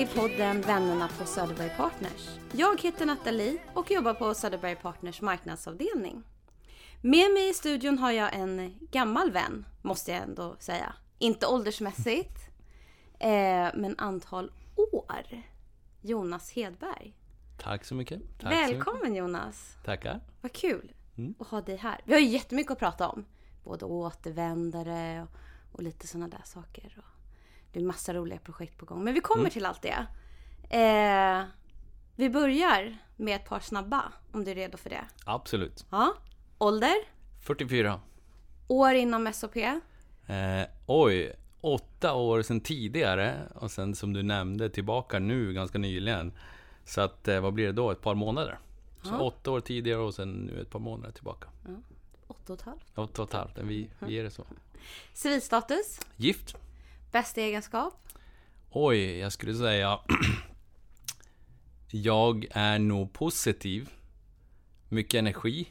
till podden Vännerna på Söderberg Partners. Jag heter Nathalie och jobbar på Söderberg Partners marknadsavdelning. Med mig i studion har jag en gammal vän, måste jag ändå säga. Inte åldersmässigt, eh, men antal år. Jonas Hedberg. Tack så mycket. Tack Välkommen så mycket. Jonas. Tackar. Vad kul Mm. att ha dig här. Vi har ju jättemycket att prata om. Både återvändare och, och lite sådana där saker. Och det är massa roliga projekt på gång. Men vi kommer Mm. till allt det. Eh, vi börjar med ett par snabba, om du är redo för det. Absolut. Ja. Ålder? 44. År inom SOP? Eh, oj, åtta år sedan tidigare och sen som du nämnde tillbaka nu ganska nyligen. Så att eh, vad blir det då? Ett par månader. Så Ja. åtta år tidigare och sen nu ett par månader tillbaka. Åtta och ett halvt. Åtta och ett halvt. Vi, vi är det så. Civilstatus? Gift? Bästa egenskap? Oj, jag skulle säga... jag är nog positiv. Mycket energi,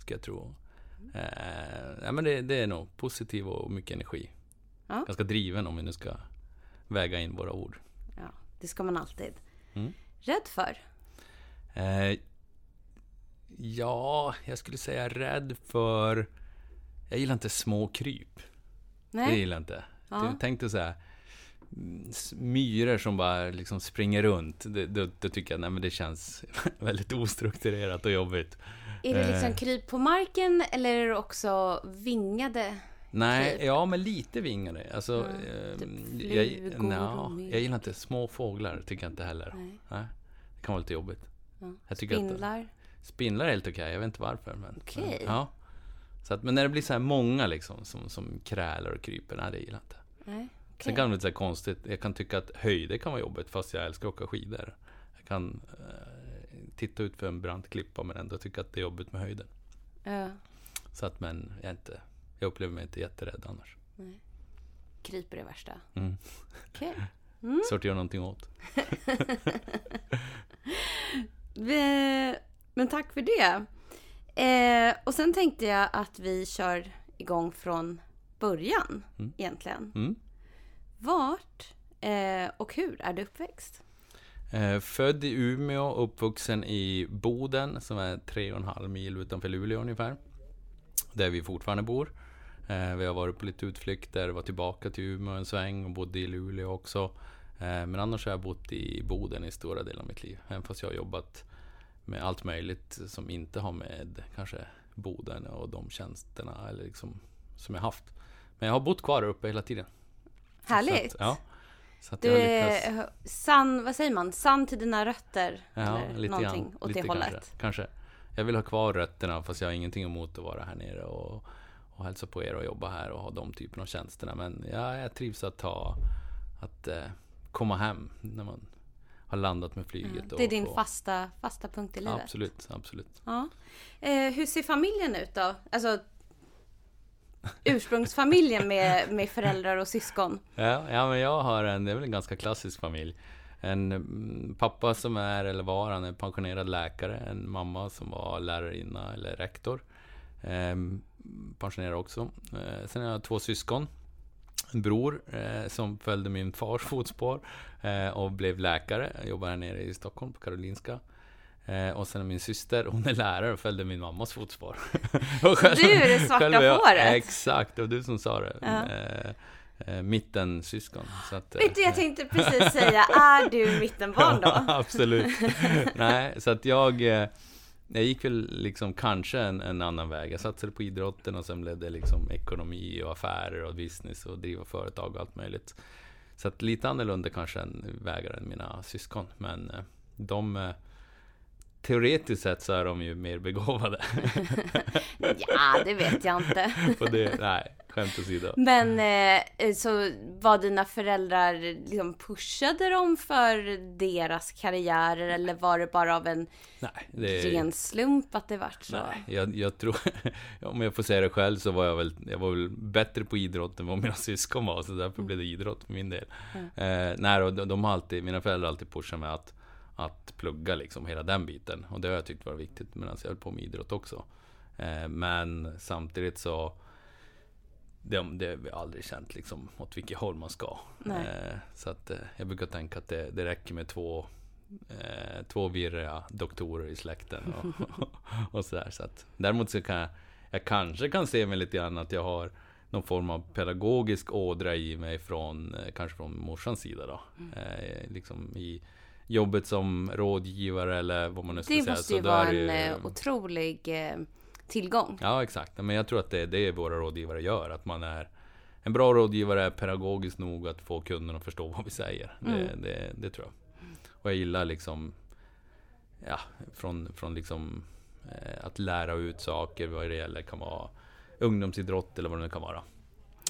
ska jag tro. Eh, nej, men det, det är nog positiv och mycket energi. Ja. Ganska driven om vi nu ska väga in våra ord. Ja, det ska man alltid. Mm. Rädd för? Eh, ja, jag skulle säga rädd för... Jag gillar inte små kryp. Det Nej? gillar jag inte. Ja. Du tänkte så här myror som bara liksom springer runt. Det, då, då tycker jag nej, men det känns väldigt ostrukturerat och jobbigt. Är det liksom Eh. kryp på marken eller är det också vingade? Nej, Typ. ja men lite vingade. Alltså, Ja, ehm, typ jag, myr. jag gillar inte små fåglar, tycker jag inte heller. Nej. Nej, det kan vara lite jobbigt. Ja. Jag tycker Att, Spindlar? spindlar är helt okej, jag vet inte varför. Men, Okej. men, ja. Så att, men när det blir så här många liksom, som, som krälar och kryper, nej det gillar jag inte. Nej. Sen okej. kan det bli så konstigt, jag kan tycka att höjder kan vara jobbigt fast jag älskar att åka skidor. Jag kan eh, titta ut för en brant klippa men ändå tycka att det är jobbigt med höjden. Ja, Så att men, jag, inte, jag upplever mig inte jätterädd annars. kryper är värsta. Mm. Okej. Svårt att göra någonting åt. Men tack för det. Eh, och sen tänkte jag att vi kör igång från början Mm. egentligen. Mm. Vart eh, och hur är du uppväxt? Eh, född i Umeå, uppvuxen i Boden som är tre och en halv mil utanför Luleå ungefär. Där vi fortfarande bor. Eh, vi har varit på lite utflykter, var tillbaka till Umeå en sväng och bodde i Luleå också. Eh, men annars har jag bott i Boden i stora delar av mitt liv. Även fast jag har jobbat med allt möjligt som inte har med kanske Boden och de tjänsterna eller liksom, som jag haft. Men jag har bott kvar där uppe hela tiden. Härligt! Så att, ja. Så att Du jag har lyckats... är sann, vad säger man, sann till dina rötter? Ja, eller lite någonting grann. åt lite det kanske, hållet. Kanske. Jag vill ha kvar rötterna fast jag har ingenting emot att vara här nere och, och hälsa på er och jobba här och ha de typerna av tjänsterna. Men ja, jag trivs att ta att eh, komma hem när man har landat med flyget. Mm. och Det är din få- fasta, fasta punkt i livet? Absolut, absolut. Ja. Eh, hur ser familjen ut då? Alltså ursprungsfamiljen med, med föräldrar och syskon. Ja, ja, men jag har en, det är väl en ganska klassisk familj. En mm, pappa som är, eller var, han är pensionerad läkare. En mamma som var lärarinna eller rektor. Ehm, pensionerad också. Eh, sen har jag två syskon. En bror eh, som följde min fars fotspår eh, och blev läkare. Jag jobbar här nere i Stockholm på Karolinska. Eh, och sen min syster, hon är lärare och följde min mammas fotspår. Och själv- Du är det svarta själv jag- fåret. Exakt, det var du som sa det. Ja. Eh, eh, mittensyskon. Så att, eh, Vet du, jag tänkte precis säga, är du mittenbarn då? Absolut. Nej, så att jag... Jag gick väl liksom kanske en, en annan väg. Jag satsade på idrotten och sen blev det liksom ekonomi och affärer och business och driva företag och allt möjligt. Så att lite annorlunda kanske än vägar än mina syskon. Men eh, de... Eh, Teoretiskt sett så är de ju mer begåvade. Ja, det vet jag inte. det, nej, skämt åsido. Men eh, så var dina föräldrar liksom pushade dem för deras karriärer eller var det bara av en Nej, det ren slump att det vart så? Nej, jag, jag tror, om jag får säga det själv så var jag väl, jag var väl bättre på idrott än vad mina syskon var, så därför blev det idrott för min del. Eh, nej, de, de har alltid, mina föräldrar har alltid pushat mig att, att plugga liksom hela den biten. Och det har jag tyckt var viktigt medan jag höll på med idrott också. Eh, men samtidigt så det, det har vi aldrig känt liksom åt vilket håll man ska. Nej. Eh, så att eh, jag brukar tänka att det, det räcker med två eh, två virriga doktorer i släkten och, och sådär. Så att, däremot så kan jag, jag kanske kan se mig lite grann att jag har någon form av pedagogisk ådra i mig från, kanske från morsans sida då. Mm. Eh, liksom i jobbet som rådgivare eller vad man nu ska Det säga. måste Så ju då vara det en ju- eh, otrolig eh, tillgång. Ja, exakt. Men jag tror att det är det våra rådgivare gör. Att man är en bra rådgivare är pedagogisk nog att få kunden att förstå vad vi säger. Det, Mm. det, det tror jag. Och jag gillar liksom Ja, från, från liksom eh, att lära ut saker vad det gäller kan vara ungdomsidrott eller vad det nu kan vara.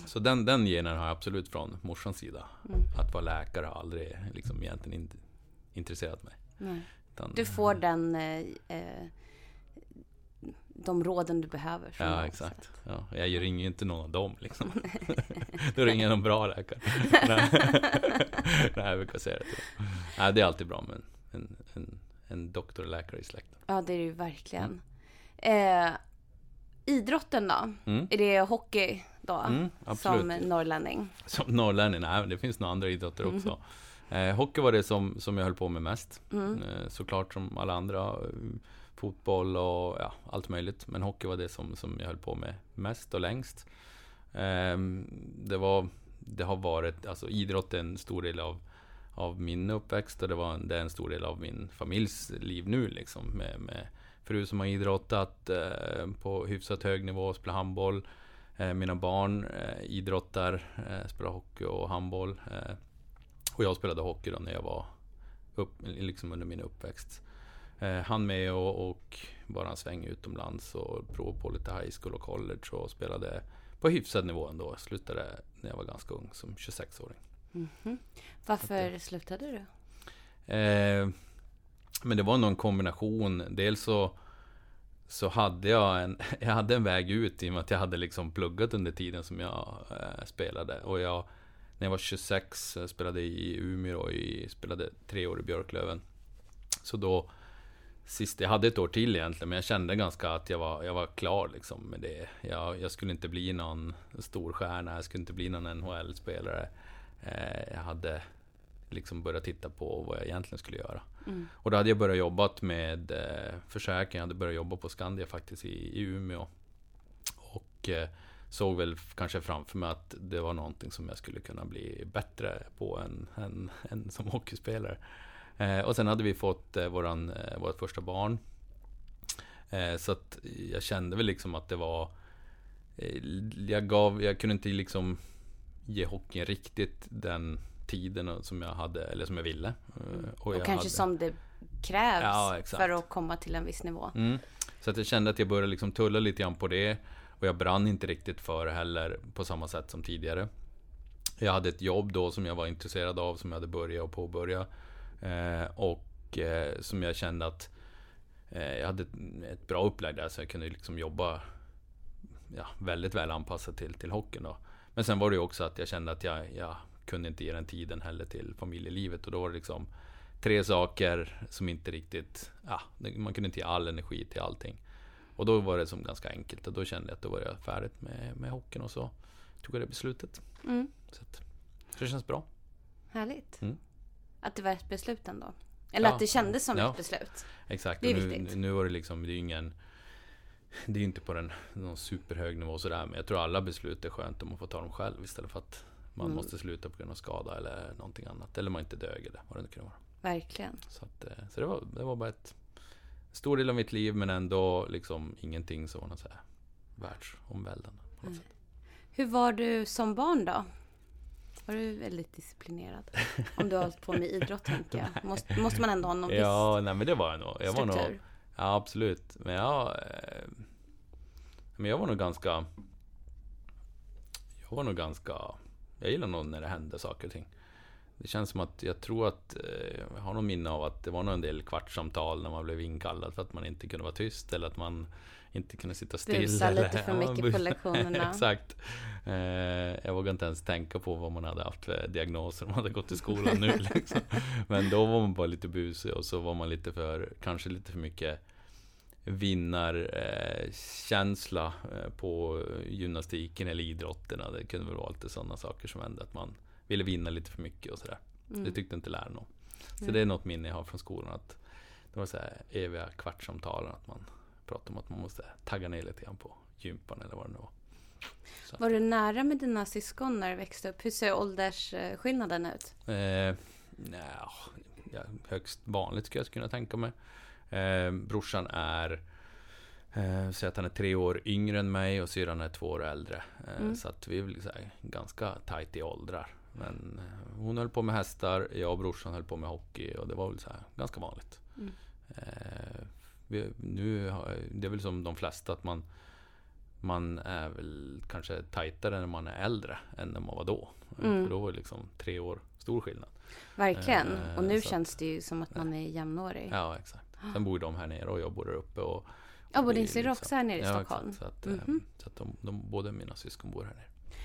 Så den, den genen har jag absolut från morsans sida. Mm. Att vara läkare har aldrig liksom egentligen inte intresserat mig. Nej. Utan, Du får den, eh, eh, de råden du behöver. Ja, exakt. Ja, jag ringer ju inte någon av dem liksom. Då ringer jag någon bra läkare. Nej, jag brukar säga det till dem. Nej, det är alltid bra med en, en, en, en doktor och läkare i släkten. Ja, det är det ju verkligen. Eh, idrotten då? Mm. Är det hockey då? Mm, som norrlänning? Som norrlänning, nej det finns några andra idrotter också. Eh, hockey var det som, som jag höll på med mest. Mm. Eh, såklart som alla andra. eh, Fotboll och ja, allt möjligt. Men hockey var det som, som jag höll på med mest och längst. Ehm, det, var, det har varit, alltså idrott är en stor del av, av min uppväxt och det, var en, det är en stor del av min familjs liv nu liksom. Med, med fru som har idrottat eh, på hyfsat hög nivå, spelar handboll. Eh, mina barn eh, idrottar, eh, spelar hockey och handboll. Och jag spelade hockey då när jag var upp, liksom under min uppväxt. Eh, han med och, och bara en sväng utomlands och provade på lite high school och college och spelade på hyfsad nivå ändå. Jag slutade när jag var ganska ung, som 26-åring. Mhm. Varför slutade du? Eh, men det var nog en kombination. Dels så, så hade jag en, jag hade en väg ut i och med att jag hade liksom pluggat under tiden som jag eh, spelade. Och jag, när jag var 26 eh, spelade i Umeå och spelade tre år i Björklöven. Så då, sist, jag hade ett år till egentligen, men jag kände ganska att jag var, jag var klar liksom med det. Jag, jag skulle inte bli någon stor stjärna, jag skulle inte bli någon NHL-spelare. Eh, jag hade liksom börjat titta på vad jag egentligen skulle göra. Mm. Och då hade jag börjat jobbat med eh, försäkring, jag hade börjat jobba på Skandia faktiskt i, i Umeå. Och eh, såg väl kanske framför mig att det var någonting som jag skulle kunna bli bättre på än, än, än som hockeyspelare. Eh, och sen hade vi fått eh, våran, eh, vårt första barn. Eh, så att jag kände väl liksom att det var... Jag, gav, jag kunde inte liksom ge hockeyn riktigt den tiden som jag hade, eller som jag ville. Eh, Och, jag kanske hade- som det krävs Ja, för att komma till en viss nivå. Mm. Så att jag kände att jag började liksom tulla lite grann på det. Och jag brann inte riktigt för det heller på samma sätt som tidigare. Jag hade ett jobb då som jag var intresserad av, som jag hade börjat och påbörja. Eh, och eh, som jag kände att eh, jag hade ett, ett bra upplägg där, så jag kunde liksom jobba ja, väldigt väl anpassat till, till hockeyn då. Men sen var det ju också att jag kände att jag, jag kunde inte ge den tiden heller till familjelivet. Och då var det liksom tre saker som inte riktigt... Ja, man kunde inte ge all energi till allting. Och då var det som ganska enkelt och då kände jag att då var jag färdigt med, med hockeyn och så tog jag det beslutet. Mm. Så, att, så det känns bra. Härligt. Mm. Att det var ett beslut ändå. Eller Ja. att det kändes som Ja. ett beslut. Exakt. Det är nu, viktigt. nu var det liksom, det är ju ingen... Det är ju inte på den, någon superhög nivå sådär, men jag tror alla beslut är skönt om man får ta dem själv istället för att man Mm. måste sluta på grund av skada eller någonting annat. Eller man inte dög eller vad det nu kan vara. Verkligen. Så, att, eh, så det, var, det var bara ett stor del av mitt liv men ändå liksom ingenting något så här världsomvälvande. På något Mm. sätt. Hur var du som barn då? Var du väldigt disciplinerad? Om du har hållit på med idrott tänker jag. Måste, måste man ändå ha någon Ja, nej men det var jag nog. viss Jag var nog ja, absolut. Men jag... Eh, men jag var nog ganska... Jag var nog ganska... Jag gillar nog när det hände saker och ting. Det känns som att jag tror att... Eh, jag har någon minne av att det var nog en del kvartssamtal när man blev inkallad för att man inte kunde vara tyst eller att man inte kunde sitta still. Busa eller, lite för mycket på lektionerna. Exakt. Eh, jag vågar inte ens tänka på vad man hade haft för diagnoser om man hade gått i skolan nu. Liksom. Men då var man bara lite busig och så var man lite för, kanske lite för mycket vinnarkänsla eh, på gymnastiken eller idrotterna. Det kunde väl vara lite sådana saker som hände. Att man ville vinna lite för mycket och sådär. Mm. Det tyckte inte läraren om. Så Mm. det är något minne jag har från skolan. Att det var så här eviga kvartssamtalen. Att man pratade om att man måste tagga ner lite grann på gympan eller vad det nu var. Så. Var du nära med dina syskon när du växte upp? Hur ser åldersskillnaden ut? Eh, nja, ja, högst vanligt skulle jag kunna tänka mig. Eh, brorsan är eh, Säg att han är tre år yngre än mig och syrran är två år äldre. Eh, Mm. Så att vi är väl ganska tajt i åldrar. Men eh, hon höll på med hästar, jag och brorsan höll på med hockey och det var väl så här, ganska vanligt. Mm. Eh, vi, nu, har- det är väl som de flesta att man man är väl kanske tajtare när man är äldre än när man var då. Mm. För då var det liksom tre år stor skillnad. Verkligen. Eh, Och nu att- känns det ju som att man är jämnårig. Ja, exakt. Sen bor de här nere och jag bor där uppe. Och Ja, både din syrra liksom- också här nere i ja, Stockholm. Exakt, så att, eh, Mhm. så att de, de, båda mina syskon bor här nere.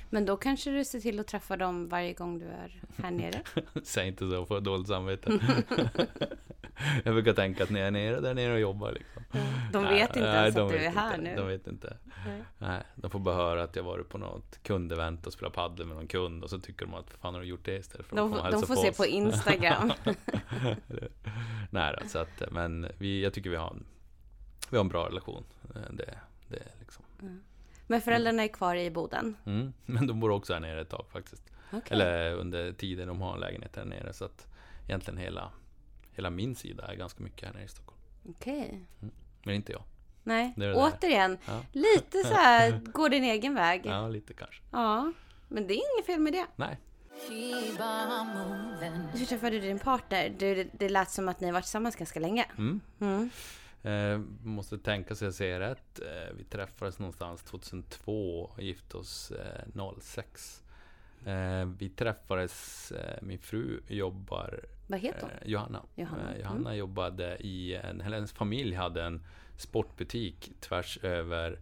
Men då kanske du ser till att träffa dem varje gång du är här nere. Säg inte så, jag får dåligt samvete. jag brukar tänka att när jag är nere där nere och jobbar liksom. De Nej, vet inte ens att du är här inte, nu. De vet inte. Nej. Nej, de får bara höra att jag varit på något kundevent och spelat padel med någon kund och så tycker de att fan har du gjort det istället för att De, komma de får på se oss. på Instagram. Nej då, så att, men vi, jag tycker vi har en, vi har en bra relation. Det, det liksom. Men föräldrarna är kvar i Boden. Mm. Men de bor också här nere ett tag faktiskt. Okej. Eller under tiden de har en lägenhet här nere. Så att egentligen hela, hela min sida är ganska mycket här nere i Stockholm. Okej. Men inte jag. Nej, Det det återigen. Ja, Lite så här, går din egen väg. Ja. ja lite kanske. Men det är inget fel med det. Nej. Hur träffade du din partner? Du, det lät som att ni har varit tillsammans ganska länge. Mm. Mm. Eh, måste tänka så jag säger rätt. Eh, vi träffades någonstans 2002 och gifte oss eh, 06. Eh, vi träffades, eh, min fru jobbar Vad heter hon? Eh, Johanna. Johanna, Johanna jobbade i en, eller hennes familj hade en sportbutik tvärs över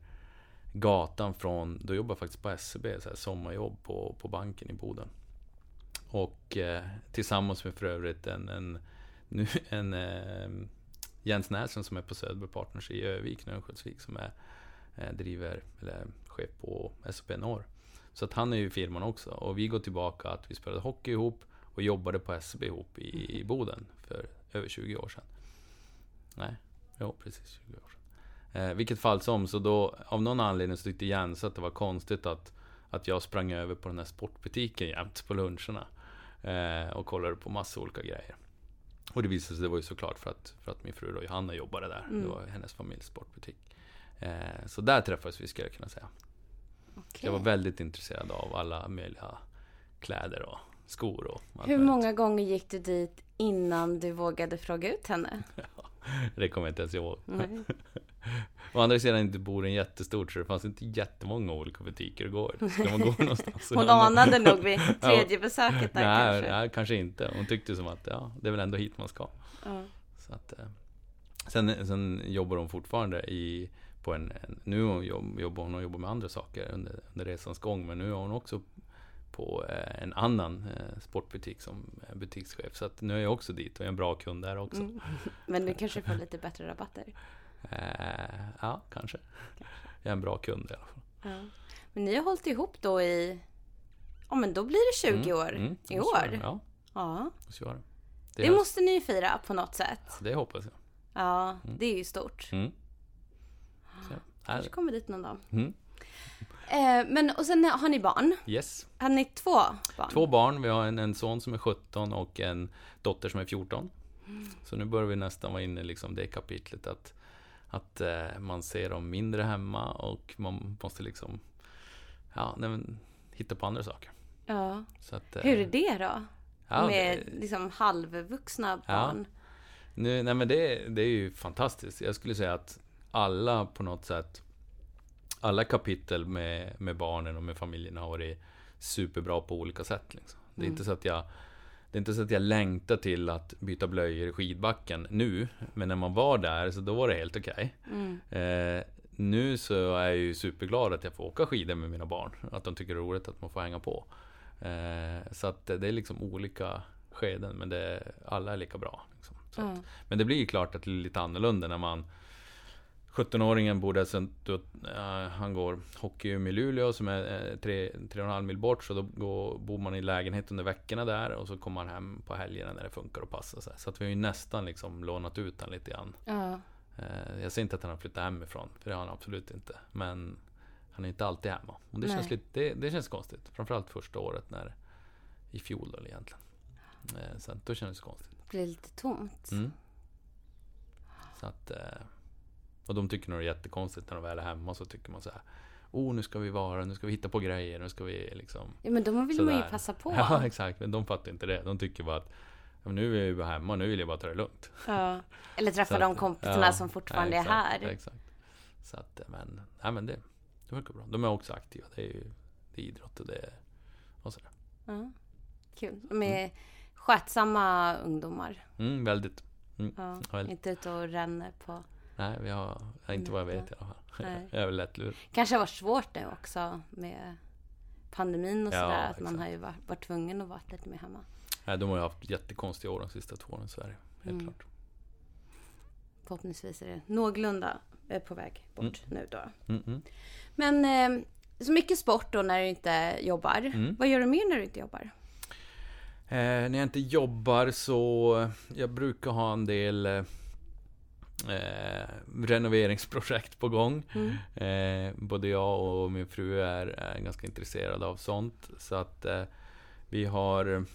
gatan från, då jobbade jag faktiskt på SCB, så här sommarjobb på, på banken i Boden. Och tillsammans med för övrigt en, en, nu, en Jens Nässon som är på Söderberg Partners i Övik, nu Örnsköldsvik, som är, eh, driver, eller chef på SOP Norr. Så att han är ju i firman också. Och vi går tillbaka att vi spelade hockey ihop och jobbade på SCB ihop i, i Boden för över 20 år sedan. Nej, jo precis 20 år sedan. Eh, vilket fall som, så då av någon anledning så tyckte Jens att det var konstigt att, att jag sprang över på den här sportbutiken jämt på luncherna. Eh, och kollade på massa olika grejer. Och det visade sig, det var ju såklart för att, för att min fru då, Johanna jobbade där. Mm. Det var hennes familjs sportbutik. Eh, så där träffades vi, skulle jag kunna säga. Okej. Jag var väldigt intresserad av alla möjliga kläder och skor och allt Hur möjligt. många gånger gick du dit innan du vågade fråga ut henne? Det kommer jag inte ens ihåg. Å andra sidan inte bor den jättestort så det fanns inte jättemånga olika butiker att gå i. Skulle man gå någonstans Hon anade nog vid tredje besöket där nej, kanske. nej, kanske inte. Hon tyckte som att ja, det är väl ändå hit man ska. Ja. Så att, eh, sen, sen jobbar hon fortfarande i, på en, nu jobb, jobbar hon och jobbar med andra saker under, under resans gång. Men nu är hon också på eh, en annan eh, sportbutik som butikschef. Så att nu är jag också dit och är en bra kund där också. Mm. Men du kanske får lite bättre rabatter. Eh, ja, kanske. Jag är en bra kund i alla fall. Ja. Men ni har hållit ihop då i... Ja men då blir det 20 Mm, år mm, i år. Ja, Ja. det. Det, Det, måste ni ju fira på något sätt. det hoppas jag. Ja, det är ju stort. Mm. Så, Kanske kommer dit någon dag. mm. Eh, men och sen har ni barn. Yes. Har ni två barn? Två barn. Vi har en, en son som är 17 och en dotter som är 14. Så nu börjar vi nästan vara inne i liksom det kapitlet att, att eh, man ser dem mindre hemma och man måste liksom ja, nej, men, hitta på andra saker. Ja. Att, eh, Hur är det då? ja, Med det- liksom halvvuxna Ja. barn? Nu, nej men det, det är ju fantastiskt. Jag skulle säga att alla på något sätt, alla kapitel med, med barnen och med familjen har varit superbra på olika sätt. Liksom. Det är inte så att jag det är inte så att jag längtar till att byta blöjor i skidbacken nu, men när man var där så då var det helt okej. Mm. Eh, nu så är jag ju superglad att jag får åka skidor med mina barn. Att de tycker det är roligt att man får hänga på. Eh, så att det är liksom olika skeden, men det, alla är lika bra. Liksom. Så att, men det blir ju klart att det är lite annorlunda när man 17-åringen bor dessutom, uh, han går hockey i Luleå som är uh, tre, tre och en halv mil bort. Så då går, bor man i lägenhet under veckorna där och så kommer man hem på helgerna när det funkar och passar. Så, så att vi har ju nästan liksom lånat ut han lite grann. Ja. Uh, jag säger inte att han har flyttat hemifrån, för det har han absolut inte. Men han är inte alltid hemma. Och det, Nej. känns lite, det, det känns konstigt. Framförallt första året när, i fjol då egentligen. Uh, så då kändes det konstigt. Det blir lite tomt. Mm. Så att, eh, och de tycker nog det är jättekonstigt när de väl är hemma så tycker man så här. Oh, nu ska vi vara, nu ska vi hitta på grejer, nu ska vi liksom... Ja, men då vill man ju sådär." passa på. Ja, exakt. Men de fattar inte det. De tycker bara att "Ja, men nu är vi bara hemma, nu vill jag bara ta det lugnt. Ja. Eller träffa de kompisarna ja, som fortfarande exakt, är här. Exakt. Så att, men, nej men det, det verkar bra. De är också aktiva. Det är ju det är idrott och det är, och sådär. Ja. Kul. De är skötsamma ungdomar. Mm, väldigt. Mm, Ja. väldigt. Inte ute och ränner på... Nej, vi har, inte vad jag vet i alla fall. Nej. Jag är väl lättlurad. Kanske har varit svårt nu också med pandemin och Ja, sådär. Att man har ju varit, varit tvungen att vara lite mer hemma. Nej, de har ju haft jättekonstiga år de sista två åren i Sverige. Helt Mm. klart. Förhoppningsvis är det någorlunda eh, på väg bort nu då. Mm, mm. Men eh, så mycket sport då när du inte jobbar. Mm. Vad gör du mer när du inte jobbar? Eh, när jag inte jobbar så jag brukar ha en del eh, renoveringsprojekt på gång. Mm. Eh, både jag och min fru är, är ganska intresserade av sånt. Så att eh, vi har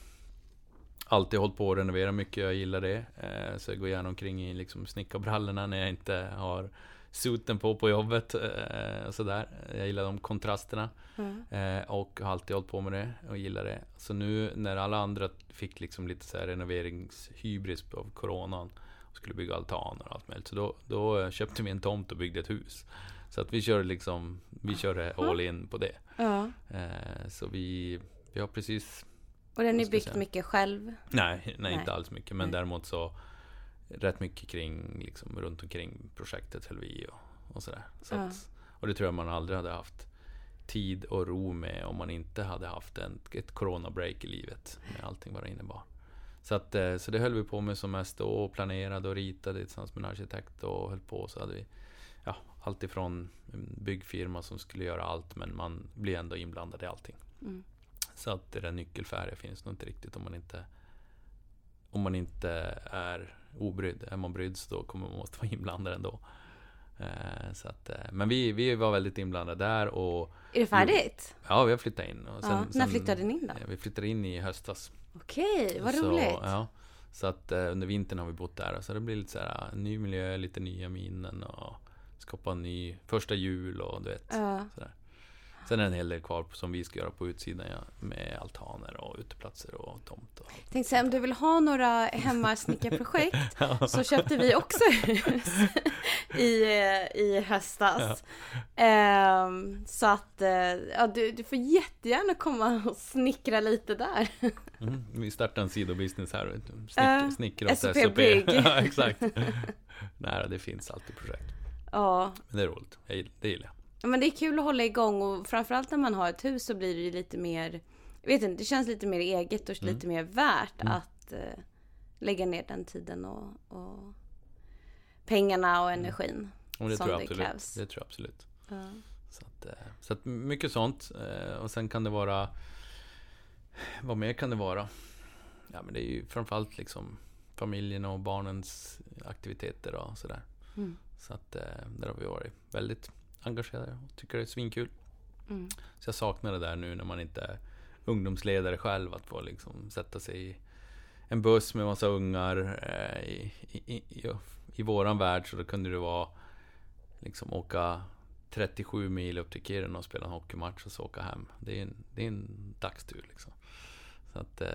alltid hållit på att renovera mycket. Jag gillar det. Eh, så jag går gärna omkring i liksom snickarbrallorna när jag inte har suten på på jobbet. Eh, och sådär. Jag gillar de kontrasterna. Mm. Eh, och har alltid hållit på med det och gillar det. Så nu när alla andra fick liksom lite så här renoveringshybris av coronan skulle bygga altaner och allt möjligt. Så då, då köpte vi en tomt och byggde ett hus. Så att vi kör liksom, vi körde all in på det. Ja. Eh, så vi, vi har precis, Och den är byggt mycket själv. nej, nej, Nej. inte alls mycket. Men Nej. däremot så rätt mycket kring, liksom runt omkring projektet höll vi och, och sådär. Så Ja. att, och det tror jag man aldrig hade haft tid och ro med om man inte hade haft en, ett corona-break i livet med allting vad det innebar. Så, att, eh, så det höll vi på med som mest då och planerade och ritade tillsammans med en arkitekt och höll på. Så hade vi ja, allt ifrån byggfirma som skulle göra allt men man blir ändå inblandad i allting. Mm. Så att det där nyckelfärdiga finns nog inte riktigt om man inte om man inte är obrydd. Är man brydd så då kommer man måste vara inblandad ändå. Eh, så att, eh, men vi, vi var väldigt inblandade där och Är det färdigt? ja, vi har flyttat in. Och Ja. När flyttade ni in då? Vi flyttade in i höstas. Okej, vad så, roligt. Ja, så att eh, under vintern har vi bott där. Så det blir lite så här ny miljö, lite nya minnen och skapa en ny första jul och du vet. Ja. Sådär. Sen är det en hel del kvar som vi ska göra på utsidan ja, med altaner och uteplatser och tomt. Och. Tänkte säga, om du vill ha några hemmasnickarprojekt så köpte vi också hus i, eh, i höstas. Ehm, så att eh, ja, du, du får jättegärna komma och snickra lite där. Mm, vi startar en sidobusiness här. Snick, snickra åt SOP SOP. Ja, exakt. Nej, det finns alltid projekt. Ja, Men det är roligt. Det gillar jag. Men det är kul att hålla igång och framförallt när man har ett hus så blir det lite mer, jag vet inte, det känns lite mer eget och Mm. lite mer värt att eh, lägga ner den tiden och, och pengarna och energin. Och det Som tror jag det absolut. krävs. Det tror jag absolut. Ja. Så att, eh, så att mycket sånt. Eh, Och sen kan det vara... Vad mer kan det vara? Ja, men det är ju framförallt liksom familjen och barnens aktiviteter och sådär. Mm. Så att eh, där har vi varit väldigt engagerade och tycker det är svinkul. Mm. Så jag saknar det där nu när man inte är ungdomsledare själv, att få liksom sätta sig i en buss med massa ungar. Eh, i, i, i, i, våran värld så då kunde det vara liksom åka 37 mil upp till Kiruna och spela en hockeymatch och så åka hem. Det är en, det är en dagstur liksom. Så att, eh,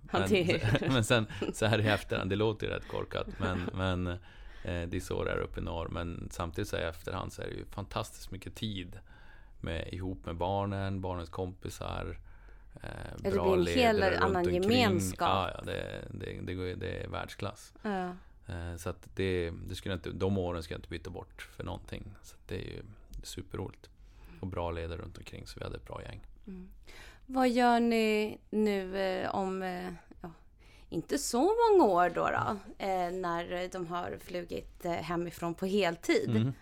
men, men sen så här i efterhand, det låter ju rätt korkat men, men det är så det är uppe i norr. Men samtidigt så här i efterhand så är det ju fantastiskt mycket tid med, ihop med barnen, barnens kompisar. Eh, det bra blir en hel ledare runt annan omkring. gemenskap. Ja, ja det, det, det, det är världsklass. Ja. Eh, Så att det, det skulle inte, de åren ska jag inte byta bort för någonting. Så det är ju superroligt. Och bra ledare runt omkring så vi hade ett bra gäng. Vad gör ni nu eh, om, eh, inte så många år då, då eh, när de har flugit eh, hemifrån på heltid? Mm.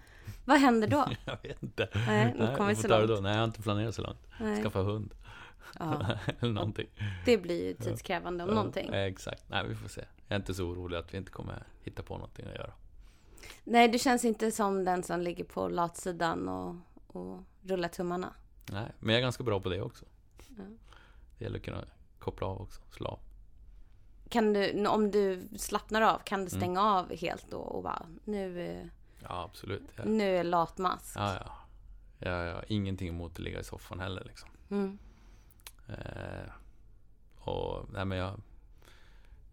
Vad händer då? Jag vet inte. Nej, nu kommer så långt. Då. Nej, jag har inte planerat så långt. Nej. Skaffa hund. Ja, Eller någonting. det blir ju tidskrävande om någonting. Ja, exakt. Nej, vi får se. Jag är inte så orolig att vi inte kommer hitta på någonting att göra. Nej, du känns inte som den som ligger på latsidan och, och rullar tummarna. Nej, men jag är ganska bra på det också. Ja. Det gäller att kunna koppla av också, slå av. Kan du, om du slappnar av, kan Mm. du stänga av helt då och bara, nu, eh, Ja, absolut. Ja, nu är latmask? ja. ja. Jag har ingenting emot att ligga i soffan heller liksom. Mm. Eh, och, nej men jag...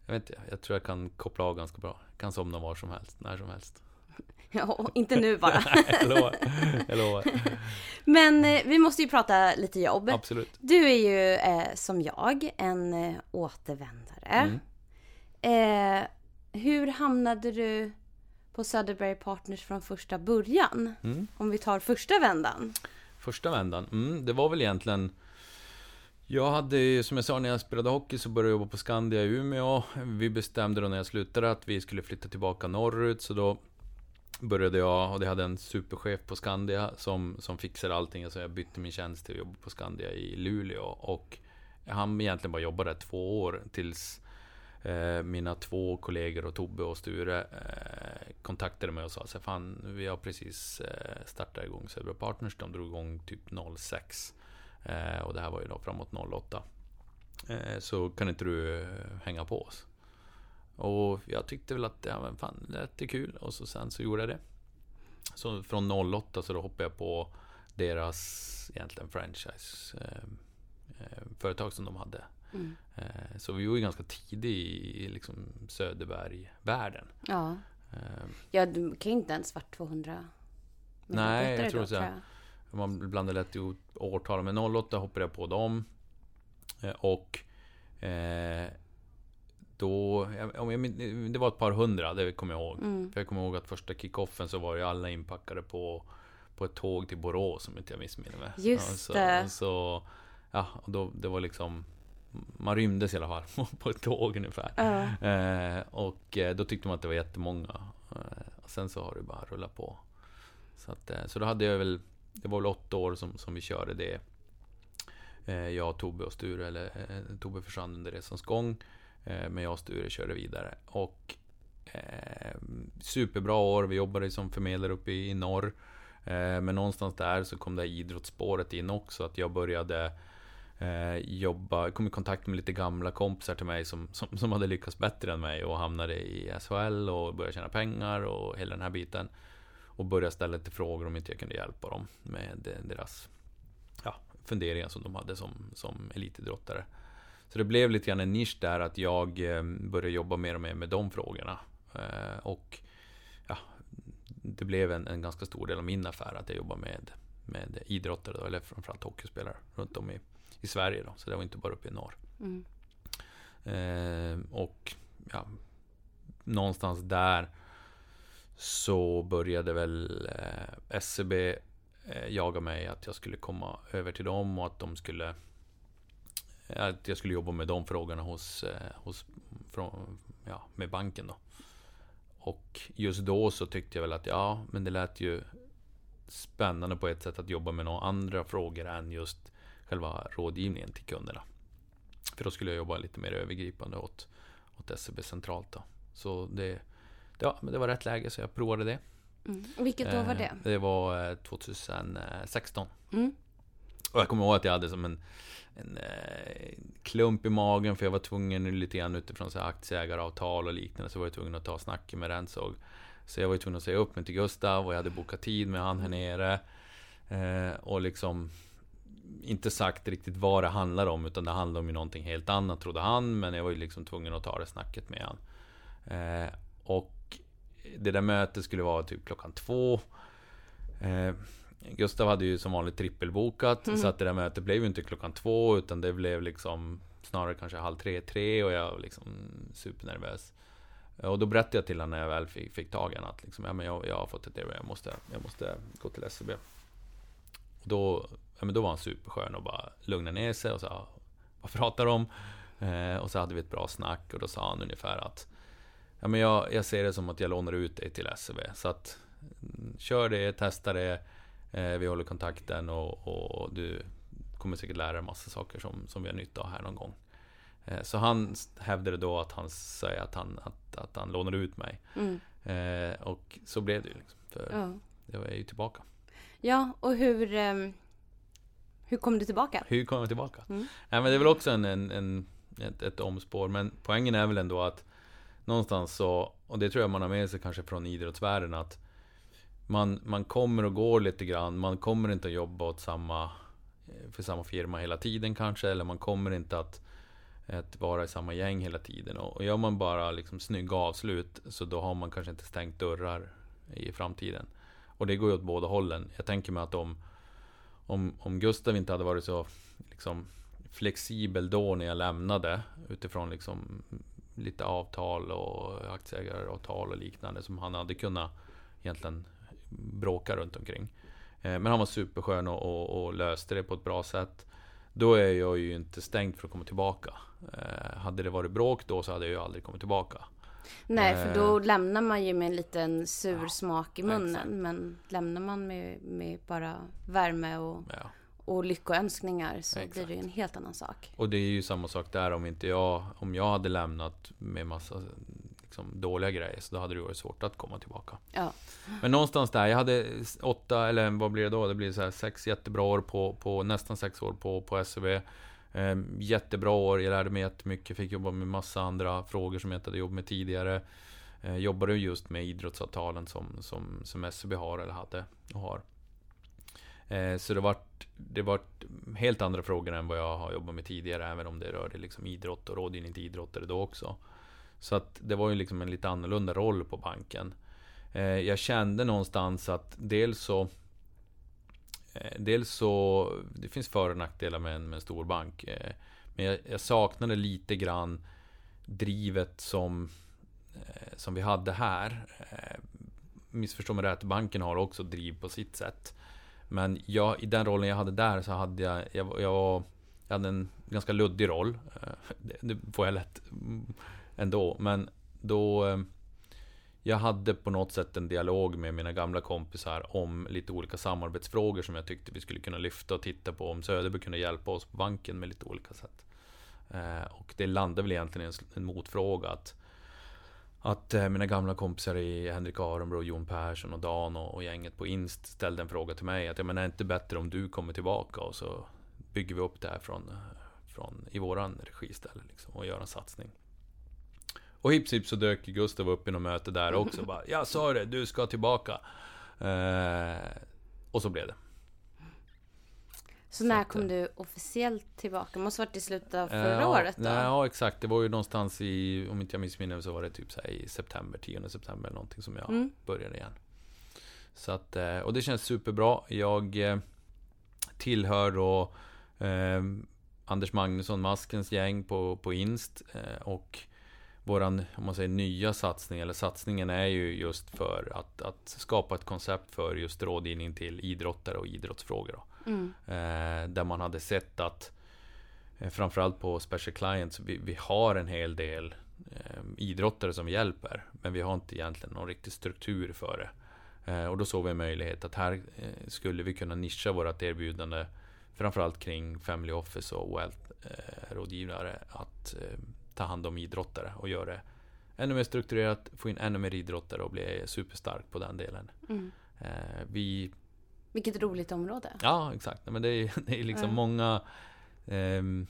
Jag vet inte, jag tror jag kan koppla av ganska bra. Jag kan somna var som helst, när som helst. Ja, inte nu bara. jag lovar. Men eh, vi måste ju prata lite jobb. Absolut. Du är ju eh, som jag en eh, återvändare. Mm. Eh, hur hamnade du på Söderberg Partners från första början? Mm. Om vi tar första vändan. Första vändan, mm, det var väl egentligen Jag hade, som jag sa när jag spelade hockey så började jag jobba på Skandia i Umeå Vi bestämde då när jag slutade att vi skulle flytta tillbaka norrut så då Började jag, och det hade en superchef på Skandia som, som fixade allting. Så jag bytte min tjänst till att jobba på Skandia i Luleå. Och Jag hann egentligen bara jobba där två år tills eh, mina två kollegor och Tobbe och Sture eh, kontaktade mig och sa så fan vi har precis eh, startat igång Södra Partners, de drog igång typ 06 eh, och det här var ju då framåt 08 eh, så kan inte du eh, hänga på oss? Och jag tyckte väl att, ja men fan, det lät kul och så sen så gjorde jag det. Så från 08 så då hoppade jag på deras egentligen franchise eh, eh, företag som de hade. Mm. Eh, Så vi var ju ganska tidig i liksom Söderberg-världen. Ja. Eh, ja, du kan ju inte ens varit 200 Nej, jag tror då, så. Man blandar lätt ihop årtal. Men 08 hoppade jag på dem. Eh, Och eh, då, om jag, det var ett par hundra, det kommer jag ihåg. Mm. För jag kommer ihåg att första kickoffen så var ju alla inpackade på, på ett tåg till Borås, om inte jag missminner mig. Just så, det. Så, ja, och då, det var liksom man rymdes i alla fall på ett tåg ungefär. Ja. Eh, och eh, då tyckte man att det var jättemånga. Eh, och sen så har det bara rullat på. Så, att, eh, så då hade jag väl, det var väl åtta år som, som vi körde det. Eh, jag, Tobbe och Sture, eller Tobbe försvann under resans gång. Eh, men jag och Sture körde vidare. Och eh, superbra år, vi jobbade som förmedlare uppe i, i norr. Eh, men någonstans där så kom det idrottsspåret in också. Att jag började eh, jobba, kom i kontakt med lite gamla kompisar till mig som, som, som hade lyckats bättre än mig och hamnade i SHL och började tjäna pengar och hela den här biten. Och började ställa lite frågor om inte jag kunde hjälpa dem med deras ja, funderingar som de hade som, som elitidrottare. Så det blev lite grann en nisch där att jag eh, började jobba mer och mer med de frågorna. Eh, och ja, det blev en, en ganska stor del av min affär att jag jobbar med, med idrottare, då, eller framförallt hockeyspelare runt om i, i Sverige. Då, så det var inte bara uppe i norr. Mm. Eh, och ja, någonstans där så började väl eh, SCB eh, jaga mig att jag skulle komma över till dem och att de skulle att jag skulle jobba med de frågorna hos, eh, hos från, ja, med banken då. Och just då så tyckte jag väl att ja, men det lät ju spännande på ett sätt att jobba med några andra frågor än just själva rådgivningen till kunderna. För då skulle jag jobba lite mer övergripande åt, åt SCB centralt då. Så det, ja, men det var rätt läge så jag provade det. Mm. Vilket år var det? Eh, Det var eh, 2016. Mm. Och jag kommer ihåg att jag hade som en, en eh, klump i magen för jag var tvungen lite grann utifrån så här aktieägaravtal och liknande så var jag tvungen att ta snacket med Rensåg. Så jag var ju tvungen att säga upp mig till Gustav och jag hade bokat tid med han här nere. Eh, och liksom inte sagt riktigt vad det handlar om utan det handlar om ju någonting helt annat trodde han men jag var ju liksom tvungen att ta det snacket med han. Eh, och det där mötet skulle vara typ klockan två. Eh, Gustav hade ju som vanligt trippelbokat Mm. så att det där mötet blev ju inte klockan två utan det blev liksom snarare kanske halv tre, tre och jag var liksom supernervös. Och då berättade jag till honom när jag väl fick, fick tag i honom att liksom, ja, men jag, jag har fått ett erbjudande, jag måste, jag måste gå till SCB. Och då, ja, men då var han superskön och bara lugnade ner sig och sa Vad pratar du om? Eh, och så hade vi ett bra snack och då sa han ungefär att Ja men jag, jag ser det som att jag lånar ut dig till SCB så att Kör det, testa det. Eh, vi håller kontakten och, och du kommer säkert lära dig massa saker som, som vi har nytta av här någon gång. Eh, så han hävdade då att han säger att han, att, att han lånade ut mig. Mm. Eh, och så blev det ju. Liksom, för Ja. jag är ju tillbaka. ja, och hur, ehm, hur kom du tillbaka? Hur kom jag tillbaka? Mm. Nej, men det är väl också en, en, en, ett, ett omspår. Men poängen är väl ändå att någonstans så, och det tror jag man har med sig kanske från idrottsvärlden, att man, man kommer och går lite grann. Man kommer inte att jobba åt samma, eh, för samma firma hela tiden kanske. Eller man kommer inte att, att vara i samma gäng hela tiden. Och, och gör man bara liksom snygga avslut, så då har man kanske inte stängt dörrar i framtiden. Och det går ju åt båda hållen. Jag tänker mig att om, om, om Gustav inte hade varit så liksom, flexibel då när jag lämnade utifrån liksom lite avtal och aktieägaravtal och liknande som han hade kunnat egentligen bråka runt omkring. Eh, Men han var superskön och, och, och löste det på ett bra sätt. Då är jag ju inte stängd för att komma tillbaka. Eh, Hade det varit bråk då så hade jag ju aldrig kommit tillbaka. Nej, för Eh. då lämnar man ju med en liten sur Ja, smak i munnen. exakt. men lämnar man med, med bara värme och, Ja. och lyckoönskningar så Exakt. blir det ju en helt annan sak. Och det är ju samma sak där om inte jag Om jag hade lämnat med massa liksom, dåliga grejer så då hade det varit svårt att komma tillbaka. Ja. Men någonstans där, jag hade åtta, eller vad blir det då? Det blir så här sex jättebra år på, på nästan sex år på, på SEB. Eh, jättebra år, jag lärde mig jättemycket, fick jobba med massa andra frågor som jag inte hade jobbat med tidigare. Eh, jobbade just med idrottsavtalen som, som, som SEB har eller hade och har. Eh, så det vart, det vart helt andra frågor än vad jag har jobbat med tidigare, även om det rörde liksom idrott och rådgivning till idrottare då också. Så att det var ju liksom en lite annorlunda roll på banken. Eh, jag kände någonstans att dels så eh, Dels så Det finns för och nackdelar med en, med en stor bank. Eh, men jag, jag saknade lite grann drivet som Som vi hade här. Missförstå mig rätt, banken har också driv på sitt sätt. Men jag, i den rollen jag hade där så hade jag Jag, jag, var, jag hade en ganska luddig roll. Det, det får jag lätt ändå. Men då eh, jag hade på något sätt en dialog med mina gamla kompisar om lite olika samarbetsfrågor som jag tyckte vi skulle kunna lyfta och titta på om Söderberg kunde hjälpa oss på banken med lite olika sätt. Eh, och det landade väl egentligen i en, motfråga att att eh, mina gamla kompisar i Henrik Arenbro, Jon Persson och Dan och, gänget på Inst ställde en fråga till mig att jag menar, är det inte bättre om du kommer tillbaka och så bygger vi upp det här från, från i våran regi istället liksom, och gör en satsning. Och hips hips så dök Gustav upp i något möte där också och bara Jag sa det, du ska tillbaka. Eh, och så blev det. Så när kom eh, du officiellt tillbaka? Det måste varit i slutet av Eh, förra ja, året då? Nej, ja, exakt. Det var ju någonstans i, om inte jag missminner så var det typ så i september, 10 september eller någonting som jag Mm. började igen. Så att, eh, och det känns superbra. Jag eh, tillhör då eh, Anders Magnusson, Maskens gäng på, på Inst. Eh, och våran, om man säger nya satsning, eller satsningen är ju just för att, att skapa ett koncept för just rådgivning till idrottare och idrottsfrågor. Mm. Eh, där man hade sett att eh, framförallt på Special Clients, vi, vi har en hel del eh, idrottare som vi hjälper. Men vi har inte egentligen någon riktig struktur för det. Eh, och då såg vi en möjlighet att här eh, skulle vi kunna nischa vårt erbjudande framförallt kring Family Office och Wealth-rådgivare att eh, ta hand om idrottare och göra det ännu mer strukturerat, få in ännu mer idrottare och bli superstark på den delen. Mm. Eh, vi Vilket roligt område. Ja, exakt. Men det är, det är liksom Ja. många... ehm,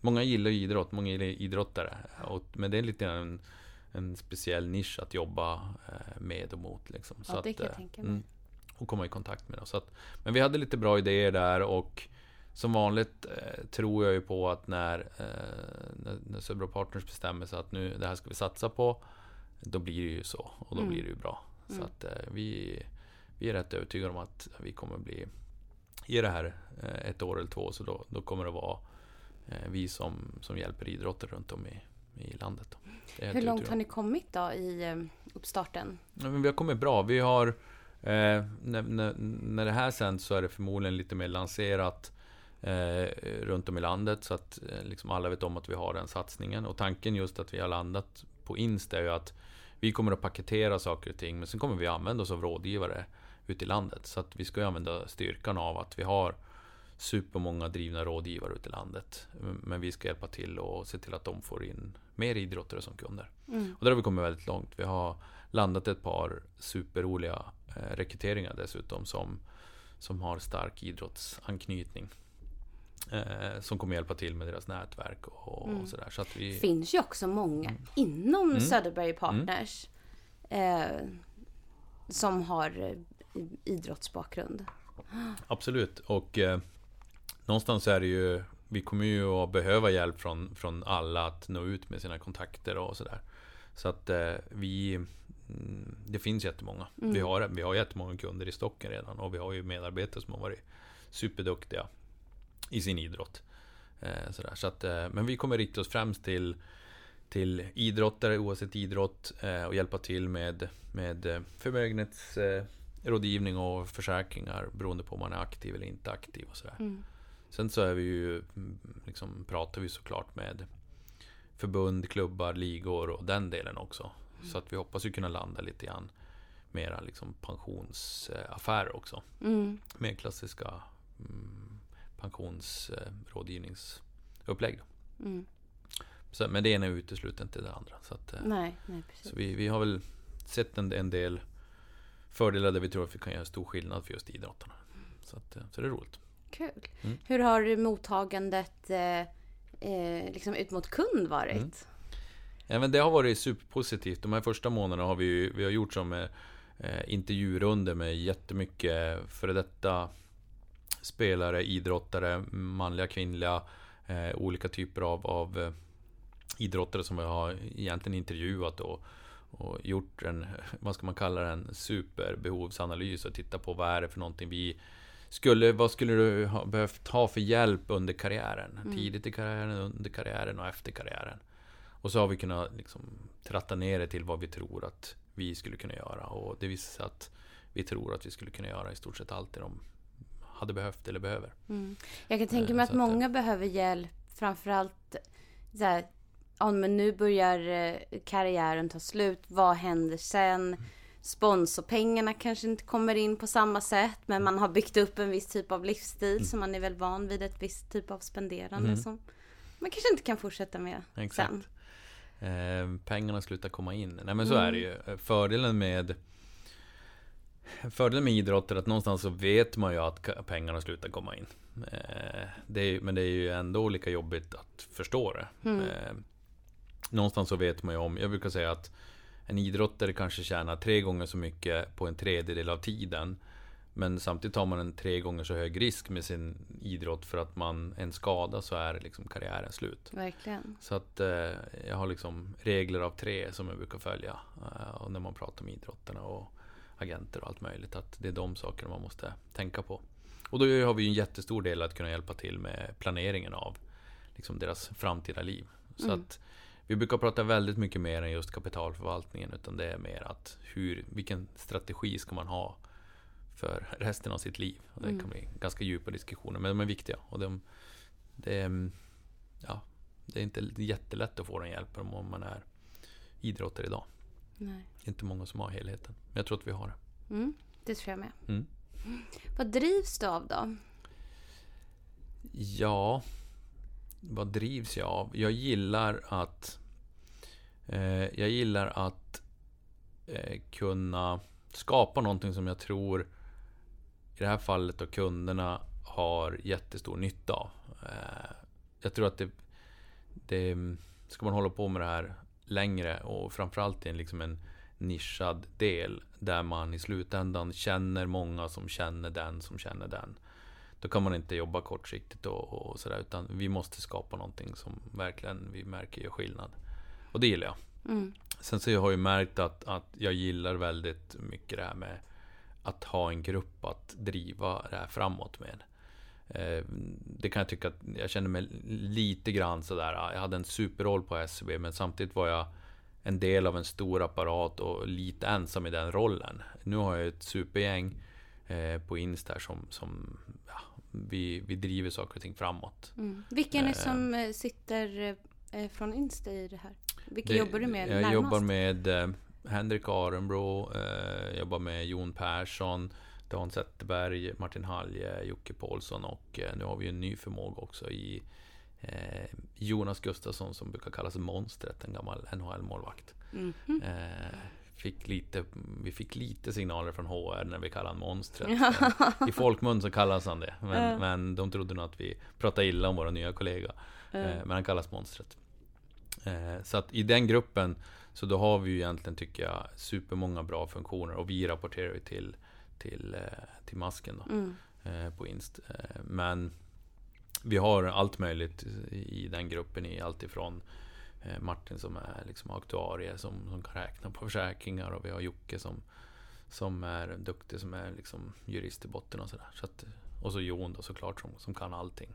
många gillar idrott, många gillar idrottare. Och, men det är lite en, en speciell nisch att jobba eh, med och mot. Liksom. Ja, det kan jag eh, tänka mig. och komma i kontakt med dem. Så att, men vi hade lite bra idéer där och som vanligt eh, tror jag ju på att när, eh, när, när Södra Partners bestämmer sig att nu, det här ska vi satsa på. Då blir det ju så och då Mm. blir det ju bra. Så Mm. att eh, vi, vi är rätt övertygade om att vi kommer bli i det här eh, ett år eller två så då, då kommer det vara eh, vi som, som hjälper idrottare runt om i, i landet. Hur långt har ni kommit då i eh, uppstarten? Ja, vi har kommit bra. Vi har... Eh, när, när, när det här sänds så är det förmodligen lite mer lanserat eh, runt om i landet. Så att eh, liksom alla vet om att vi har den satsningen. Och tanken just att vi har landat på Insta är ju att vi kommer att paketera saker och ting, men sen kommer vi använda oss av rådgivare ute i landet. Så att vi ska ju använda styrkan av att vi har supermånga drivna rådgivare ute i landet. Men vi ska hjälpa till och se till att de får in mer idrottare som kunder. Mm. Och där har vi kommit väldigt långt. Vi har landat ett par superroliga eh, rekryteringar dessutom som, som har stark idrottsanknytning. Eh, som kommer hjälpa till med deras nätverk och, Mm. och sådär. Så att vi, finns ju också många inom Mm. Söderberg Partners eh, som har eh, idrottsbakgrund. Absolut. Och eh, någonstans är det ju Vi kommer ju att behöva hjälp från, från alla att nå ut med sina kontakter och sådär. Så att eh, vi mm, Det finns jättemånga. Vi, har, vi har jättemånga kunder i stocken redan och vi har ju medarbetare som har varit superduktiga i sin idrott. Eh, sådär. Så att, eh, men vi kommer rikta oss främst till till idrottare oavsett idrott eh, och hjälpa till med, med förmögenhetsrådgivning rådgivning och försäkringar beroende på om man är aktiv eller inte aktiv och sådär. Mm. Sen så är vi ju, mm, liksom, pratar vi såklart med förbund, klubbar, ligor och den delen också. Så att vi hoppas ju kunna landa lite grann mera liksom pensionsaffärer också. Mm. Mer klassiska mm, pensionsrådgivningsupplägg. Mm. Så, men det ena utesluter inte det andra. Så, att, eh, Nej, nej precis. så vi, vi har väl sett en, en del fördelar där vi tror att vi kan göra stor skillnad för just idrottarna. Så, att, eh, så det är roligt. Kul. Mm. Hur har mottagandet eh, eh, liksom ut mot kund varit? Mm. Ja, men det har varit superpositivt. De här första månaderna har vi, vi har gjort som eh, intervjurunder med jättemycket före detta spelare, idrottare, manliga, kvinnliga, eh, olika typer av, av eh, idrottare som vi har egentligen intervjuat och, och gjort en, vad ska man kalla det, en superbehovsanalys och titta på vad är det för någonting vi skulle, vad skulle du ha behövt ha för hjälp under karriären? Tidigt i karriären, under karriären och efter karriären. Och så har vi kunnat liksom tratta ner det till vad vi tror att vi skulle kunna göra. Och det visar sig att vi tror att vi skulle kunna göra i stort sett allt det de hade behövt eller behöver. Mm. Jag kan tänka Eh, mig att att det- många behöver hjälp. Framförallt så här, ja men nu börjar eh, karriären ta slut. Vad händer sen? Sponsorpengarna kanske inte kommer in på samma sätt. Men man har byggt upp en viss typ av livsstil. Så man är väl van vid ett visst typ av spenderande. Mm. Som man kanske inte kan fortsätta med Exakt. sen. Eh, pengarna slutar komma in. Nej men så är det ju. Eh, Fördelen med Fördelen med idrott är att någonstans så vet man ju att pengarna slutar komma in. Eh, det är, men det är ju ändå lika jobbigt att förstå det. Mm. Eh, någonstans så vet man ju om, jag brukar säga att en idrottare kanske tjänar tre gånger så mycket på en tredjedel av tiden. Men samtidigt har man en tre gånger så hög risk med sin idrott för att man en skada så är liksom karriären slut. Verkligen. Så att eh, jag har liksom regler av tre som jag brukar följa. Eh, när man pratar med idrottarna och agenter och allt möjligt. Att det är de sakerna man måste tänka på. Och då har vi ju en jättestor del att kunna hjälpa till med planeringen av liksom deras framtida liv. Så Mm. att vi brukar prata väldigt mycket mer än just kapitalförvaltningen. Utan det är mer att hur, vilken strategi ska man ha för resten av sitt liv. Och det Mm. kan bli ganska djupa diskussioner, men de är viktiga. Och de, det, är, ja, det är inte jättelätt att få den hjälpen om man är idrottare idag. Nej. Inte många som har helheten. Men jag tror att vi har det. Mm, det tror jag med. Mm. Vad drivs du av då? Ja, vad drivs jag av? Jag gillar att eh, Jag gillar att eh, kunna skapa någonting som jag tror i det här fallet då kunderna har jättestor nytta av. Eh, jag tror att det, det ska man hålla på med det här längre och framförallt i en, liksom en nischad del där man i slutändan känner många som känner den som känner den. Då kan man inte jobba kortsiktigt och, och sådär utan vi måste skapa någonting som verkligen vi märker gör skillnad. Och det gillar jag. Mm. Sen så har jag ju märkt att, att jag gillar väldigt mycket det här med att ha en grupp att driva det här framåt med. Eh, Det kan jag tycka att jag känner mig lite grann sådär. Jag hade en superroll på SCB men samtidigt var jag en del av en stor apparat och lite ensam i den rollen. Nu har jag ett supergäng eh, på Insta här som, som ja, vi, vi driver saker och ting framåt. Mm. Vilken är det Eh. som sitter från Insta i det här? Vilka Det- jobbar du med Jag närmast? jobbar med Henrik Arenbro, eh, jobbar med Jon Persson, Dan Zetterberg, Martin Halje, Jocke Paulsson och eh, nu har vi en ny förmåga också i eh, Jonas Gustafsson som brukar kallas Monstret, en gammal NHL-målvakt. Mhm. Eh, fick lite, vi fick lite signaler från HR när vi kallade honom Monstret. I folkmun så kallas han det. Men, Ja. men de trodde nog att vi pratade illa om våra nya kollega. Eh, men han kallas Monstret. Så att i den gruppen så då har vi ju egentligen, tycker jag, supermånga bra funktioner. Och vi rapporterar ju till, till, eh, till masken då, Mm. eh, på Inst. Eh, men vi har allt möjligt i den gruppen. I allt ifrån eh, Martin som är liksom aktuarie som, som kan räkna på försäkringar och vi har Jocke som, som är duktig som är liksom jurist i botten och sådär. Så att, och så Jon då såklart som, som kan allting.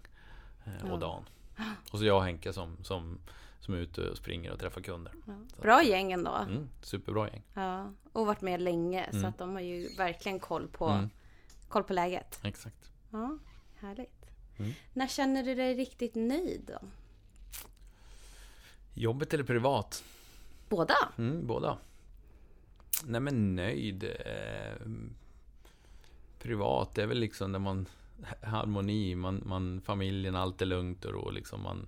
Eh, Ja. och Dan. Och så jag och Henke som, som, som är ute och springer och träffar kunder. Ja. Så Bra gäng ändå. Mm, superbra gäng. Ja, och varit med länge så Mm. att de har ju verkligen koll på, Mm, koll på läget. exakt. Ja, härligt. Mm. När känner du dig riktigt nöjd då? Jobbet eller privat? Båda? Mm, båda. Nej men nöjd. Eh, privat är väl liksom när man harmoni, man, man, familjen, allt är lugnt och ro liksom. Man,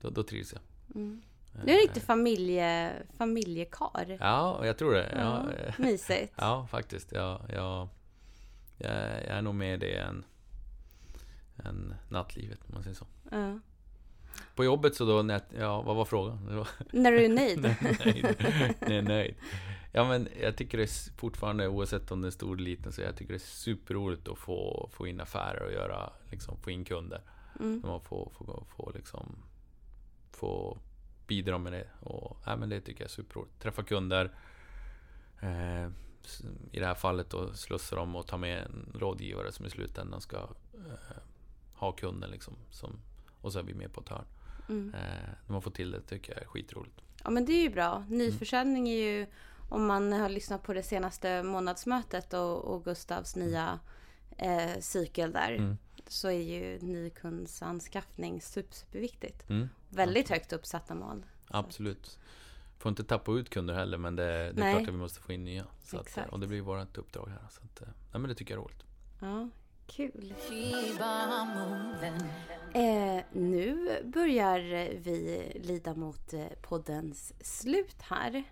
då, då trivs jag. Mm. Du är en riktig familje, familjekar. Ja, jag tror det. Ja, Ja, eh, Mysigt. ja faktiskt. Ja, jag, jag, jag är nog mer det än, än nattlivet, om man säger så. Ja. På jobbet så då, när jag- ja, vad var frågan? Var, När du är nöjd? nöjd. Nej, nöjd. Ja, men jag tycker det är fortfarande, oavsett om det är stor eller liten, så jag tycker det är superroligt att få, få in affärer och göra, liksom, få in kunder. Mm. Man får, får, får, liksom, få bidra med det. Och, ja, men det tycker jag är superroligt. Träffa kunder. Eh, I det här fallet då slussa dem och ta med en rådgivare som i slutändan ska eh, ha kunden liksom. Som, och så är vi med på ett hörn. Mm. Eh, när man får till det tycker jag är skitroligt. Ja men det är ju bra. Nyförsäljning är ju, om man har lyssnat på det senaste månadsmötet och, och Gustavs nya eh, cykel där. Mm. Så är ju nykundsanskaffning super, superviktigt. Mm, Väldigt högt uppsatta mål. absolut. Får inte tappa ut kunder heller men det, det är Nej. klart att vi måste få in nya. Så att, och det blir vårt uppdrag här. Så att, eh, nej, men det tycker jag är roligt. Ja, kul. Eh, nu börjar vi lida mot eh, poddens slut här.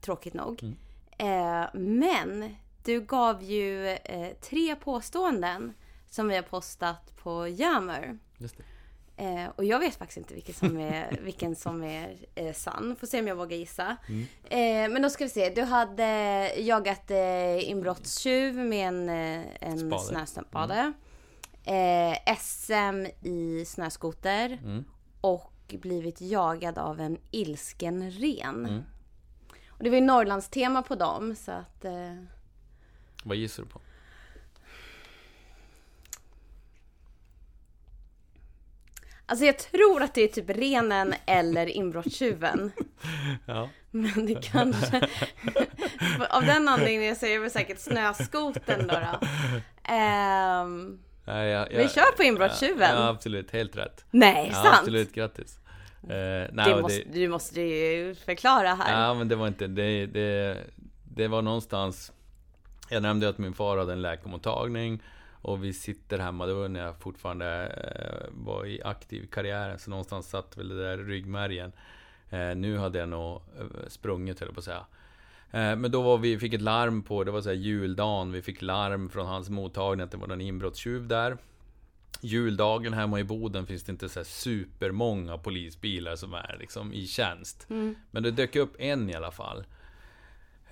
Tråkigt nog. Mm. Eh, men du gav ju eh, tre påståenden som vi har postat på Jammer. Just. Eh, och jag vet faktiskt inte vilken som är, vilken som är eh, sann. Får se om jag vågar gissa. Mm. Eh, men då ska vi se. Du hade jagat eh, inbrottstjuv med en, eh, en Spade. snöspade. Eh, SM i snöskoter. Mm. Och blivit jagad av en ilsken ren. Mm. Och det var ju Norrlandstema på dem så att... Eh, Vad gissar du på? Alltså jag tror att det är typ renen eller inbrottstjuven. Ja. Men det kanske... Av den anledningen så är det väl säkert snöskoten då. då. Ehm, Ja, ja, Vi kör på inbrottstjuven. Ja, absolut. Helt rätt. nej, Ja, sant? absolut. Grattis. Eh, nej, Det måste, du måste ju förklara här. Ja, men det var inte... Det, det, det var någonstans... Jag nämnde att min far hade en läkarmottagning. Och vi sitter hemma, det var när jag fortfarande eh, var i aktiv karriär. Så någonstans satt väl det där ryggmärgen. Eh, nu hade jag nog eh, sprungit, höll jag på att säga. Men då var vi, fick ett larm på, det var så här juldagen, vi fick larm från hans mottagning att det var någon inbrottstjuv där. Juldagen hemma i Boden finns det inte så här supermånga polisbilar som är liksom i tjänst. Mm. Men det dök upp en i alla fall.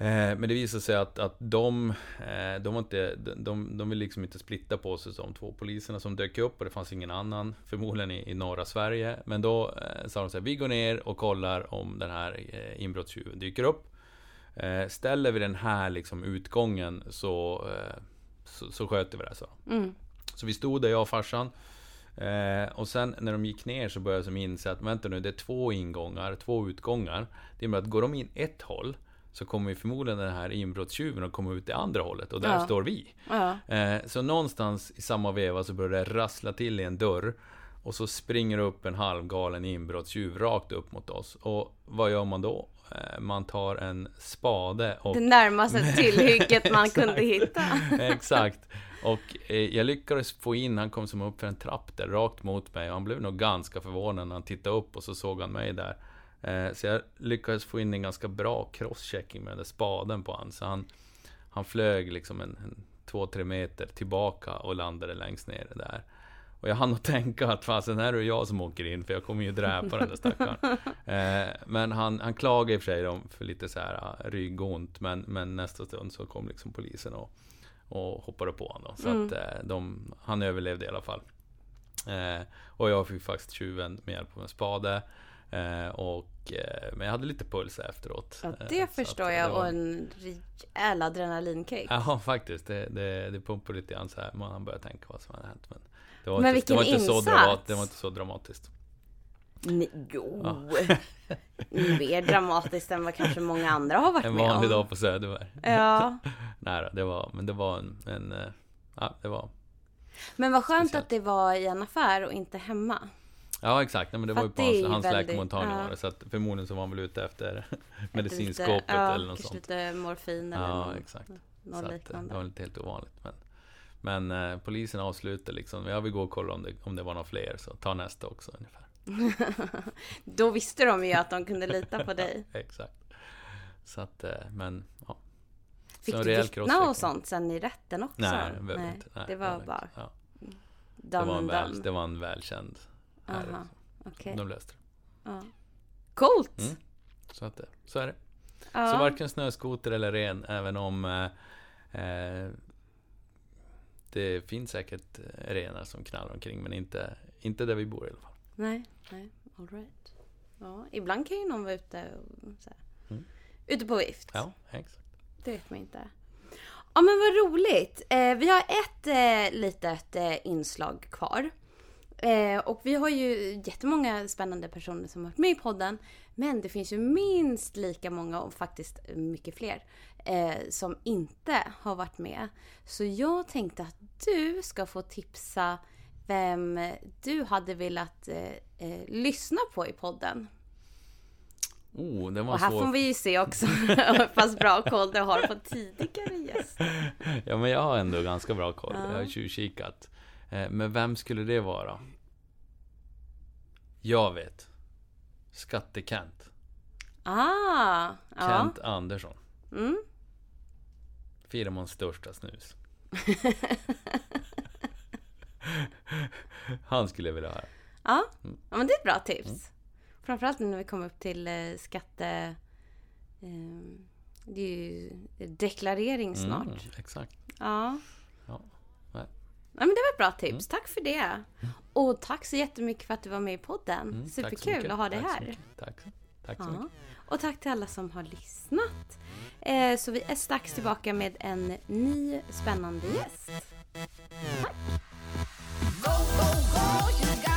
Eh, Men det visade sig att, att de, eh, de, var inte, de- de, de vill liksom inte splitta på sig som två poliserna som dök upp och det fanns ingen annan, förmodligen i, i norra Sverige. Men då eh, sa de så här, vi går ner och kollar om den här inbrottstjuven dyker upp. Ställer vi den här liksom utgången så, så, så sköter vi det, så. Mm. Så vi stod där, jag och farsan. Eh, och sen när de gick ner så började de inse att vänta nu, det är två ingångar, två utgångar. Det innebär att går de in ett håll så kommer ju förmodligen den här inbrottstjuven att komma ut det andra hållet och där Ja. står vi. Ja. Eh, så någonstans i samma veva så började det rassla till i en dörr. Och så springer upp en halvgalen inbrottstjuv rakt upp mot oss. Och vad gör man då? Eh, Man tar en spade och Det närmaste tillhygget man kunde hitta. Exakt. Och eh, jag lyckades få in, han kom som upp för en trapp där, rakt mot mig. Och han blev nog ganska förvånad när han tittade upp och så såg han mig där. Eh, så jag lyckades få in en ganska bra crosschecking med den där spaden på han. Så han, han flög liksom en, en två, tre meter tillbaka och landade längst ner där. Och jag hann nog tänka att fasen, här är det jag som åker in, för jag kommer ju dräpa den där stackaren. Eh, men han, han klagade i och för sig då för lite så här ah, ryggont, men, men nästa stund så kom liksom polisen och, och hoppade på honom. Så Mm. att eh, de, han överlevde i alla fall. Eh, och jag fick faktiskt tjuven med hjälp av en spade. Eh, och, eh, men jag hade lite puls efteråt. Ja, Eh, det förstår att, jag var- och en rejäl adrenalinkick. Ja, faktiskt. Det, det, det pumpar lite grann så här. Man börjar tänka vad som hade hänt. Men det var Men inte, det var inte, så, dramat, det var inte så dramatiskt. Nej, jo. Mer dramatiskt än vad kanske många andra har varit En med vanlig om. dag på Söderberg. Ja. Nej det var, men det var en, en ja, det var, Men vad skönt Speciellt. att det var i en affär och inte hemma. Ja exakt, Nej, men det var ju på hans, hans väldigt- läkarmottagning ja. var det, så att förmodligen så var han väl ute efter medicinskåpet ja, eller något sånt. lite morfin eller Ja, någon, exakt. något Så att, eh, liknande. det var inte helt ovanligt. Men, men eh, polisen avslutade liksom, jag vill gå och kolla om det, om det var några fler, så ta nästa också ungefär. Då visste de ju att de kunde lita på dig. Exakt. Så att, eh, men ja. Fick Så du vittna och sånt sen i rätten också? Nej, inte. Nej, det var bara. Ja. Det, var väl, det var en välkänd Aha, okej. De löste det. Ja. Coolt! Mm. Så, att, det- så är det. Ja. Så varken snöskoter eller ren, även om eh, eh, det finns säkert eh, renar som knallar omkring, men inte, inte där vi bor i alla fall. Nej, nej, all right. Ja, ibland kan ju någon vara ute och så Mm. Ute på vift. Ja, exakt. Det vet man inte. Ja men vad roligt. Eh, vi har ett eh, litet eh, inslag kvar. Eh, och vi har ju jättemånga spännande personer som har varit med i podden. Men det finns ju minst lika många och faktiskt mycket fler eh, som inte har varit med. Så jag tänkte att du ska få tipsa vem du hade velat eh, eh, lyssna på i podden. Oh, det var Och här svår. får vi ju se också hur pass bra koll du har på tidigare gäster. Ja, men jag har ändå ganska bra koll. Ja. Jag har tjuvkikat. Eh, men vem skulle det vara? Jag vet. Skatte-Kent. Ah, ja. Kent Andersson. Mm. Firmans största snus. Han skulle jag vilja höra. Ja. Mm. ja, men det är ett bra tips. Framförallt nu när vi kommer upp till eh, skatte... Eh, det är ju deklarering snart. Mm, exakt. Ja. Ja. Ja, men det var ett bra tips. Tack för det. Och tack så jättemycket för att du var med i podden. Mm, tack Superkul att ha dig Tack så här. mycket. Tack, tack så Ja. mycket. Och tack till alla som har lyssnat. Eh, så vi är strax tillbaka med en ny spännande gäst. Go, go, go,